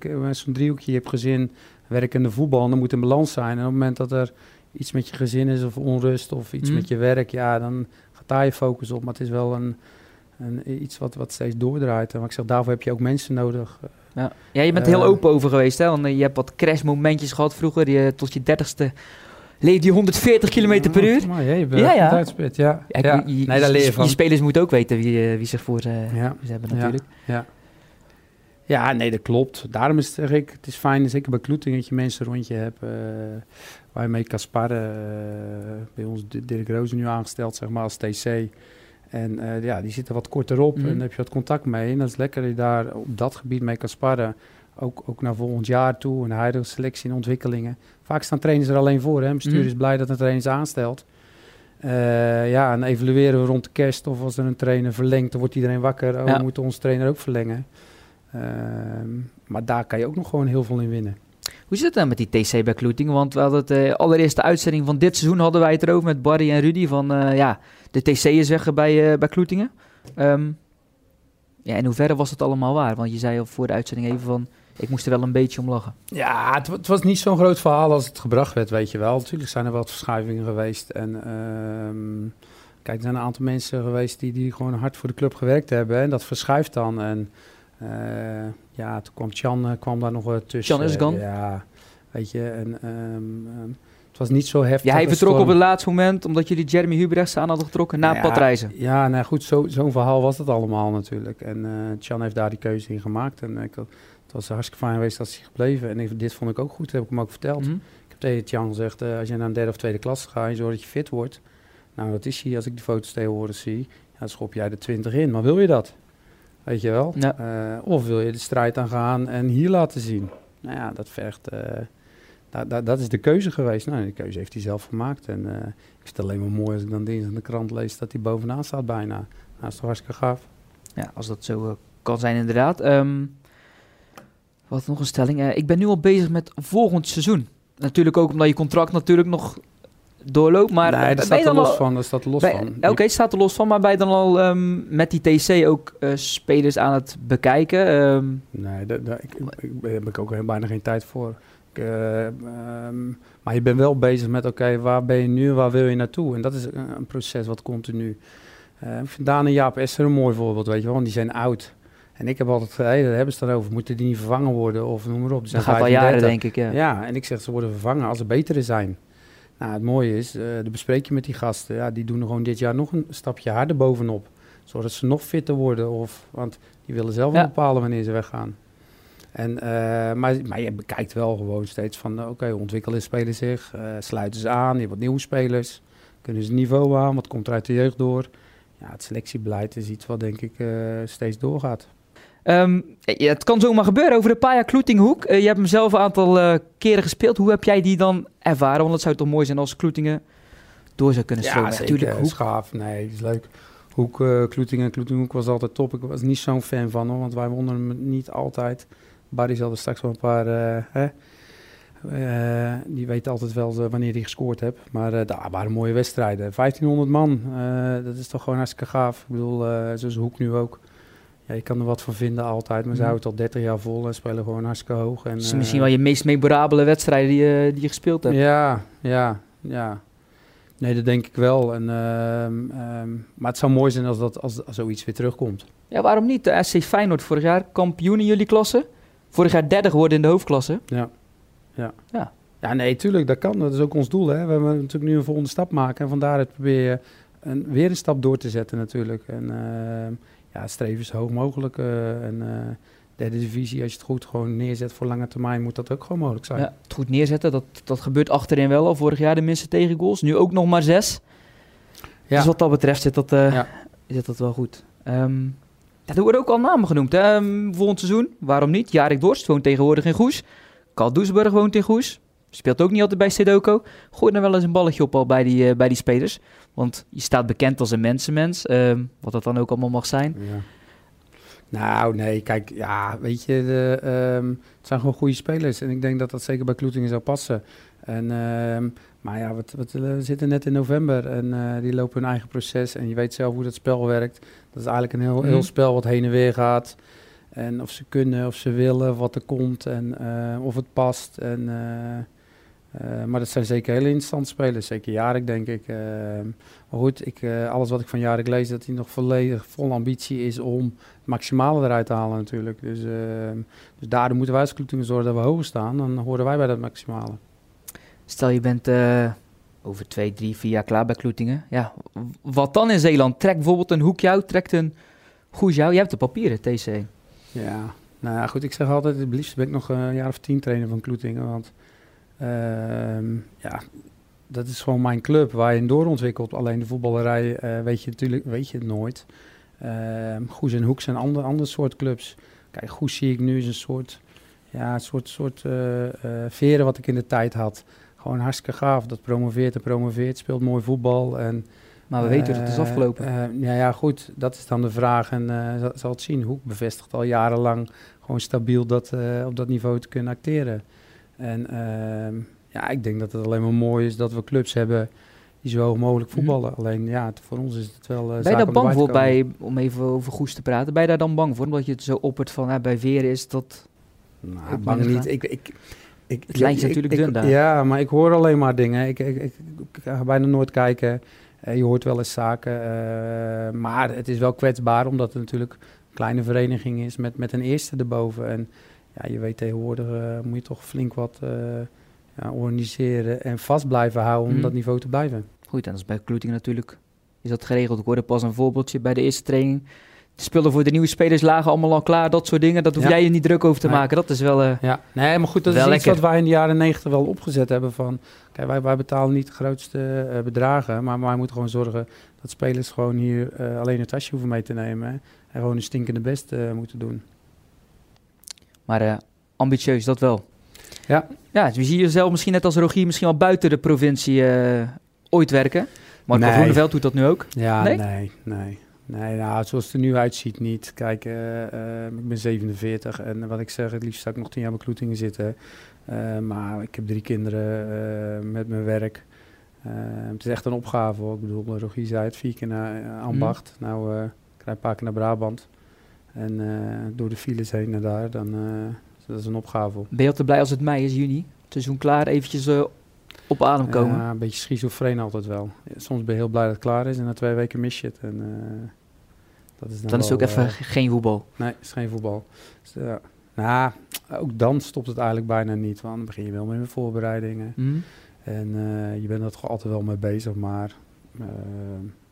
heb zo'n driehoekje, je hebt gezin, werkende voetbal, en dan moet een balans zijn. En op het moment dat er iets met je gezin is of onrust of iets Mhm. met je werk, ja, dan gaat daar je focus op. Maar het is wel een, een, iets wat, wat steeds doordraait. En wat ik zeg, daarvoor heb je ook mensen nodig. Ja, ja je bent er heel Eh. open over geweest, hè? Want eh, je hebt wat crashmomentjes gehad vroeger. Je, tot je dertigste leefde je 140 km per uur. Maar je bent Ja, ja, ja. ja. uitspit, ja. Ja, ja. je, je- nee, daar leer je van. Je spelers moeten ook weten wie, eh, wie zich voor Ja. ze hebben Ja. natuurlijk. Ja. ja, nee, dat klopt. Daarom is het, zeg ik, het is fijn, zeker bij Kloeting, dat je mensen rond je hebt waar je mee kan sparren. eh, bij ons Dirk Rozen nu aangesteld, zeg maar, als TC. En eh, ja, die zitten wat korter op Mhm. en dan heb je wat contact mee. En dat is lekker dat je daar op dat gebied mee kan sparren. Ook, ook naar volgend jaar toe en huidige selectie en ontwikkelingen. Vaak staan trainers er alleen voor. Hè. Bestuur Mhm. is blij dat een trainer ze aanstelt. Eh, ja, en evalueren we rond de kerst of als er een trainer verlengt, dan wordt iedereen wakker. Oh, Ja. we moeten onze trainer ook verlengen. Ehm, maar daar kan je ook nog gewoon heel veel in winnen. Hoe zit het dan met die TC bij Kloetingen? Want we hadden het eh, allereerste uitzending van dit seizoen hadden wij het erover met Barry en Rudy van ja, de TC is weg bij, eh, bij Kloetingen. Ehm, ja, in hoeverre was het allemaal waar? Want je zei al voor de uitzending even van, ik moest er wel een beetje om lachen. Ja, het, het was niet zo'n groot verhaal als het gebracht werd, weet je wel. Natuurlijk zijn er wat verschuivingen geweest. En ehm, kijk, er zijn een aantal mensen geweest die, die gewoon hard voor de club gewerkt hebben. En dat verschuift dan. En eh, ja, toen kwam Chan eh, kwam daar nog tussen. Chan Özcan? Ja, weet je. En ehm, was niet zo heftig. Ja, hij vertrok op het laatste moment omdat jullie Jeremy Hubrechts aan hadden getrokken na Ja, padreizen. Ja, nou goed, zo- zo'n verhaal was het allemaal natuurlijk. En eh Chan heeft daar die keuze in gemaakt. En ik, had- het was hartstikke fijn geweest dat hij gebleven. En ik- dit vond ik ook goed, dat heb ik hem ook verteld. Mhm. Ik heb tegen Tjan gezegd, eh, als je naar een derde of tweede klas gaat, zorgt dat je fit wordt. Nou, dat is hij als ik die foto's tegenwoordig zie. Ja, dan schop jij de 20 in. Maar wil je dat? Weet je wel? Ja. Eh, of wil je de strijd aangaan en hier laten zien? nou ja, dat vergt... Dat, dat, is de keuze geweest. Nou, die keuze heeft hij zelf gemaakt. En ik vind het alleen maar mooi als ik dan dinsdag in de krant lees dat hij bovenaan staat bijna. Nou, dat is toch hartstikke gaaf. Ja, als dat zo kan zijn inderdaad. Um, wat nog een stelling. ik ben nu al bezig met volgend seizoen. Natuurlijk ook omdat je contract natuurlijk nog doorloopt. Maar nee, daar staat er los van. Daar staat er los van. Oké, okay, staat er los van. Maar ben je dan al um, met die TC ook uh, spelers aan het bekijken? Um, nee, daar heb ik ook bijna geen tijd voor. Ik, uh, um, maar je bent wel bezig met, oké, okay, waar ben je nu en waar wil je naartoe? En dat is een, een proces wat continu. Uh, ik vind Daan en Jaap Esther een mooi voorbeeld, weet je wel. Want die zijn oud. En ik heb altijd gezegd, daar hebben ze het over, moeten die niet vervangen worden of noem maar op. Die dat gaat al jaren, denk ik, ja. Ja, en ik zeg, ze worden vervangen als ze betere zijn. Nou, het mooie is, uh, de bespreek je met die gasten. Ja, die doen gewoon dit jaar nog een stapje harder bovenop. Zodat ze nog fitter worden. Of, want die willen zelf ja. bepalen wanneer ze weggaan. En, uh, maar, maar je bekijkt wel gewoon steeds van, oké, okay, ontwikkelen spelen zich, uh, sluiten ze aan, je hebt wat nieuwe spelers, kunnen ze niveau aan, wat komt er uit de jeugd door. Ja, het selectiebeleid is iets wat denk ik steeds doorgaat. Um, ja, het kan zomaar gebeuren over de Paya Kloetinghoek. Je hebt hem zelf een aantal keren gespeeld. Hoe heb jij die dan ervaren? Want het zou toch mooi zijn als Kloetingen door zou kunnen stromen. Ja, natuurlijk. Hoek. Schaaf, nee, is leuk. Hoek, Kloetingen, Kloetinghoek was altijd top. Ik was niet zo'n fan van hoor, want wij wonnen hem niet altijd. Barry zal er straks wel een paar... Hè, die weet altijd wel wanneer hij gescoord hebt. Maar daar waren mooie wedstrijden. 1500 man, dat is toch gewoon hartstikke gaaf. Ik bedoel, zoals Hoek nu ook. Ja, je kan er wat van vinden altijd, maar ze mhm. houden het al 30 jaar vol en spelen gewoon hartstikke hoog. En, is misschien wel je meest memorabele wedstrijden die, je, die je gespeeld hebt. Ja, ja, ja. Nee, dat denk ik wel. En, ehm, ehm, maar het zou mooi zijn als, dat, als, als zoiets weer terugkomt. Ja, waarom niet? De SC Feyenoord vorig jaar kampioen in jullie klasse. Vorig jaar derde geworden in de hoofdklasse. Ja, ja. ja. Ja, nee, tuurlijk, dat kan. Dat is ook ons doel. Hè. We hebben natuurlijk nu een volgende stap maken. En vandaar het proberen een, weer een stap door te zetten natuurlijk. En uh, ja, streven zo hoog mogelijk. Uh, en uh, derde divisie, als je het goed gewoon neerzet voor lange termijn, moet dat ook gewoon mogelijk zijn. Ja, het goed neerzetten, dat, dat gebeurt achterin wel al. Vorig jaar de minste tegengoals, nu ook nog maar zes. Ja. Dus wat dat betreft zit dat, ja. zit dat wel goed. Um, er worden ook al namen genoemd. Hè? Um, volgend seizoen, waarom niet? Jarek Dorst woont tegenwoordig in Goes. Karl Doesburg woont in Goes. Speelt ook niet altijd bij Sedoko. Gooi er wel eens een balletje op al bij die, uh, bij die spelers. Want je staat bekend als een mensenmens. Uh, wat dat dan ook allemaal mag zijn. Ja. Nou, nee, kijk, ja, weet je, de, um, het zijn gewoon goede spelers. En ik denk dat dat zeker bij Kloetingen zou passen. En, maar ja, wat, wat, we zitten net in november en uh, die lopen hun eigen proces. En je weet zelf hoe dat spel werkt. Dat is eigenlijk een heel, heel mhm. spel wat heen en weer gaat. En of ze kunnen, of ze willen, wat er komt en uh, of het past. En... Uh, uh, maar dat zijn zeker hele interessante spelers. Zeker Jarek, denk ik. Maar goed, ik, alles wat ik van Jarek lees, dat hij nog volledig vol ambitie is om het maximale eruit te halen natuurlijk. Dus, dus daardoor moeten wij als club zorgen dat we hoger staan. Dan horen wij bij dat maximale. Stel je bent over twee, drie, vier jaar klaar bij Kloetingen. Ja, wat dan in Zeeland? Trek bijvoorbeeld een hoek jou, trekt een goed jou. Je hebt de papieren, TC. Ja, nou ja, goed. Ik zeg altijd, het liefst ben ik nog een jaar of tien trainer van Kloetingen. Want Ehm, ja, dat is gewoon mijn club waar je in doorontwikkelt. Alleen de voetballerij uh, weet je natuurlijk weet je het nooit. Uh, Goes en Hoek zijn ander, ander soort clubs. Kijk, Goes zie ik nu is een soort, ja, een soort, soort uh, veren wat ik in de tijd had. Gewoon hartstikke gaaf. Dat promoveert en promoveert, speelt mooi voetbal. En, maar we weten dat het is afgelopen. ja, ja, goed. Dat is dan de vraag. En zal, zal het zien. Hoek bevestigt al jarenlang gewoon stabiel dat, op dat niveau te kunnen acteren. En uh, ja, ik denk dat het alleen maar mooi is dat we clubs hebben die zo hoog mogelijk mhm. voetballen. Alleen ja, voor ons is het wel. Uh, ben je daar bang voor bij, om even over Goes te praten? Ben je daar dan bang voor? Omdat je het zo oppert van uh, bij Veren is dat. Nou, bang niet. Ik, ik, ik, het lijkt natuurlijk dun daar. Ja, maar ik hoor alleen maar dingen. Ik, ik, ik, ga bijna nooit kijken. Uh, je hoort wel eens zaken. Uh, maar het is wel kwetsbaar, omdat het natuurlijk een kleine vereniging is met, met een eerste erboven. En ja, je weet tegenwoordig uh, moet je toch flink wat ja, organiseren en vast blijven houden om mm. dat niveau te blijven. Goed, en dat is bij Kloeting natuurlijk is dat geregeld. Ik hoorde pas een voorbeeldje bij de eerste training. De spullen voor de nieuwe spelers lagen allemaal al klaar, dat soort dingen. Dat hoef jij je niet druk over te maken. Dat is wel. Uh, ja, nee, maar goed, dat is iets wat wij in de jaren negentig wel opgezet hebben. Van, kijk, wij, wij betalen niet de grootste uh, bedragen, maar wij moeten gewoon zorgen dat spelers gewoon hier uh, alleen het tasje hoeven mee te nemen. Hè, en gewoon een stinkende best moeten doen. Maar ambitieus, dat wel. Ja. Ja, dus je jezelf misschien net als Rogier misschien wel buiten de provincie ooit werken. Maar Nee. Groeneveld doet dat nu ook. Ja, Nee? nee, nee. Nee, nou, zoals het er nu uitziet niet. Kijk, eh, eh, ik ben 47 en wat ik zeg, het liefst zou ik nog tien jaar bij Kloetingen zitten. Eh, maar ik heb drie kinderen met mijn werk. Het is echt een opgave hoor. Ik bedoel, Rogier zei het, vier keer naar Ambacht. Nou, eh, ik een paar keer naar Brabant. En door de files heen naar daar, dan dat is een opgave. Ben je altijd blij als het mei is, juni? Seizoen klaar, eventjes op adem komen. Ja, een beetje schizofreen altijd wel. Soms ben je heel blij dat het klaar is en na twee weken mis je het. En, eh, dat is dan Dan is het ook even eh, ge- geen voetbal. Nee, het is geen voetbal. Dus, ja. Nou, ook dan stopt het eigenlijk bijna niet. Want dan begin je wel met de voorbereidingen. Hm? En eh, je bent er toch altijd wel mee bezig. Maar eh,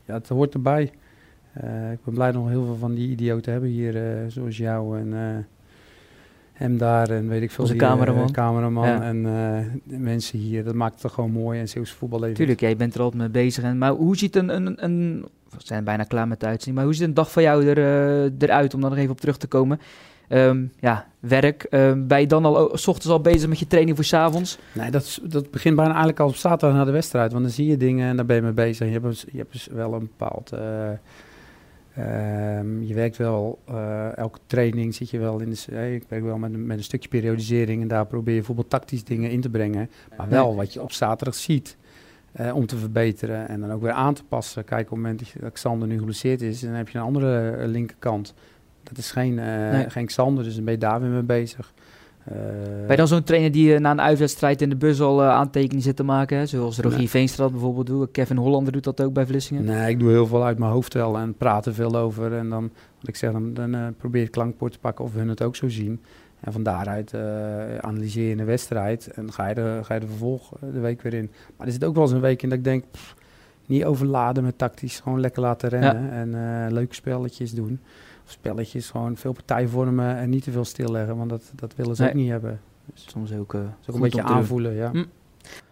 ja, het hoort erbij. Eh, ik ben blij nog heel veel van die idioten hebben hier. eh, zoals jou en eh, hem daar. En weet ik veel. Onze die, eh, cameraman. cameraman Ja. en eh, de mensen hier. Dat maakt het gewoon mooi. En Zeeuwse voetbal leven. Tuurlijk, jij bent er altijd mee bezig. En, maar hoe ziet een, een, een... We zijn bijna klaar met de uitzending. Maar hoe ziet een dag van jou er, eh, eruit, om daar nog even op terug te komen? Ehm, ja, werk. Ehm, ben je dan al, s ochtends al bezig met je training voor 's avonds? Nee, dat, is- dat begint bijna eigenlijk al op zaterdag na de wedstrijd. Want dan zie je dingen en daar ben je mee bezig. Je hebt, je hebt dus wel een bepaald... eh, ehm, je werkt wel, eh, elke training zit je wel in de... eh, ik werk wel met, een- met een stukje periodisering en daar probeer je bijvoorbeeld tactisch dingen in te brengen. Maar wel wat je op zaterdag ziet eh, om te verbeteren en dan ook weer aan te passen. Kijk, op het moment dat Xander nu geblesseerd is, dan heb je een andere linkerkant. Dat is geen, Nee. geen Xander, dus dan ben je daar weer mee bezig. Eh, Ben je dan zo'n trainer die eh, na een uitwedstrijd in de bus al eh, aantekeningen zit te maken? Hè? Zoals Rogier Nee. Veenstra dat bijvoorbeeld doet. Kevin Hollander doet dat ook bij Vlissingen. Nee, ik doe heel veel uit mijn hoofd wel en praat er veel over. En dan, wat ik zeg, dan, dan probeer ik het klankbord te pakken of hun het ook zo zien. En van daaruit eh, analyseer je een wedstrijd en ga je, er, ga je er vervolg de week weer in. Maar er zit ook wel eens een week in dat ik denk, pff, niet overladen met tactisch, gewoon lekker laten rennen. En leuke spelletjes doen. Spelletjes, gewoon veel partij vormen en niet te veel stilleggen, want dat, dat willen ze Nee. ook niet hebben. Soms ook, eh, ook een beetje aanvoelen, ja. Hm.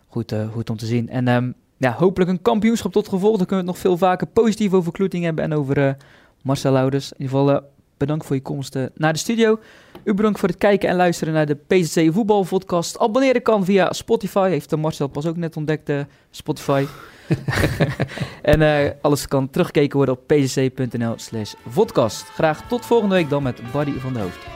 Goed, eh, goed om te zien. En ehm, ja, hopelijk een kampioenschap tot gevolg. Dan kunnen we het nog veel vaker positief over Kloeting hebben en over eh, Marcel Louders. In ieder geval bedankt voor je komst eh, naar de studio. U bedankt voor het kijken en luisteren naar de PZC Voetbal Podcast. Abonneren kan via Spotify. Heeft de Marcel pas ook net ontdekt, eh, Spotify. [LAUGHS] en eh, alles kan teruggekeken worden op pzc.nl slash vodcast. Graag tot volgende week dan met Buddy van der Hoofd.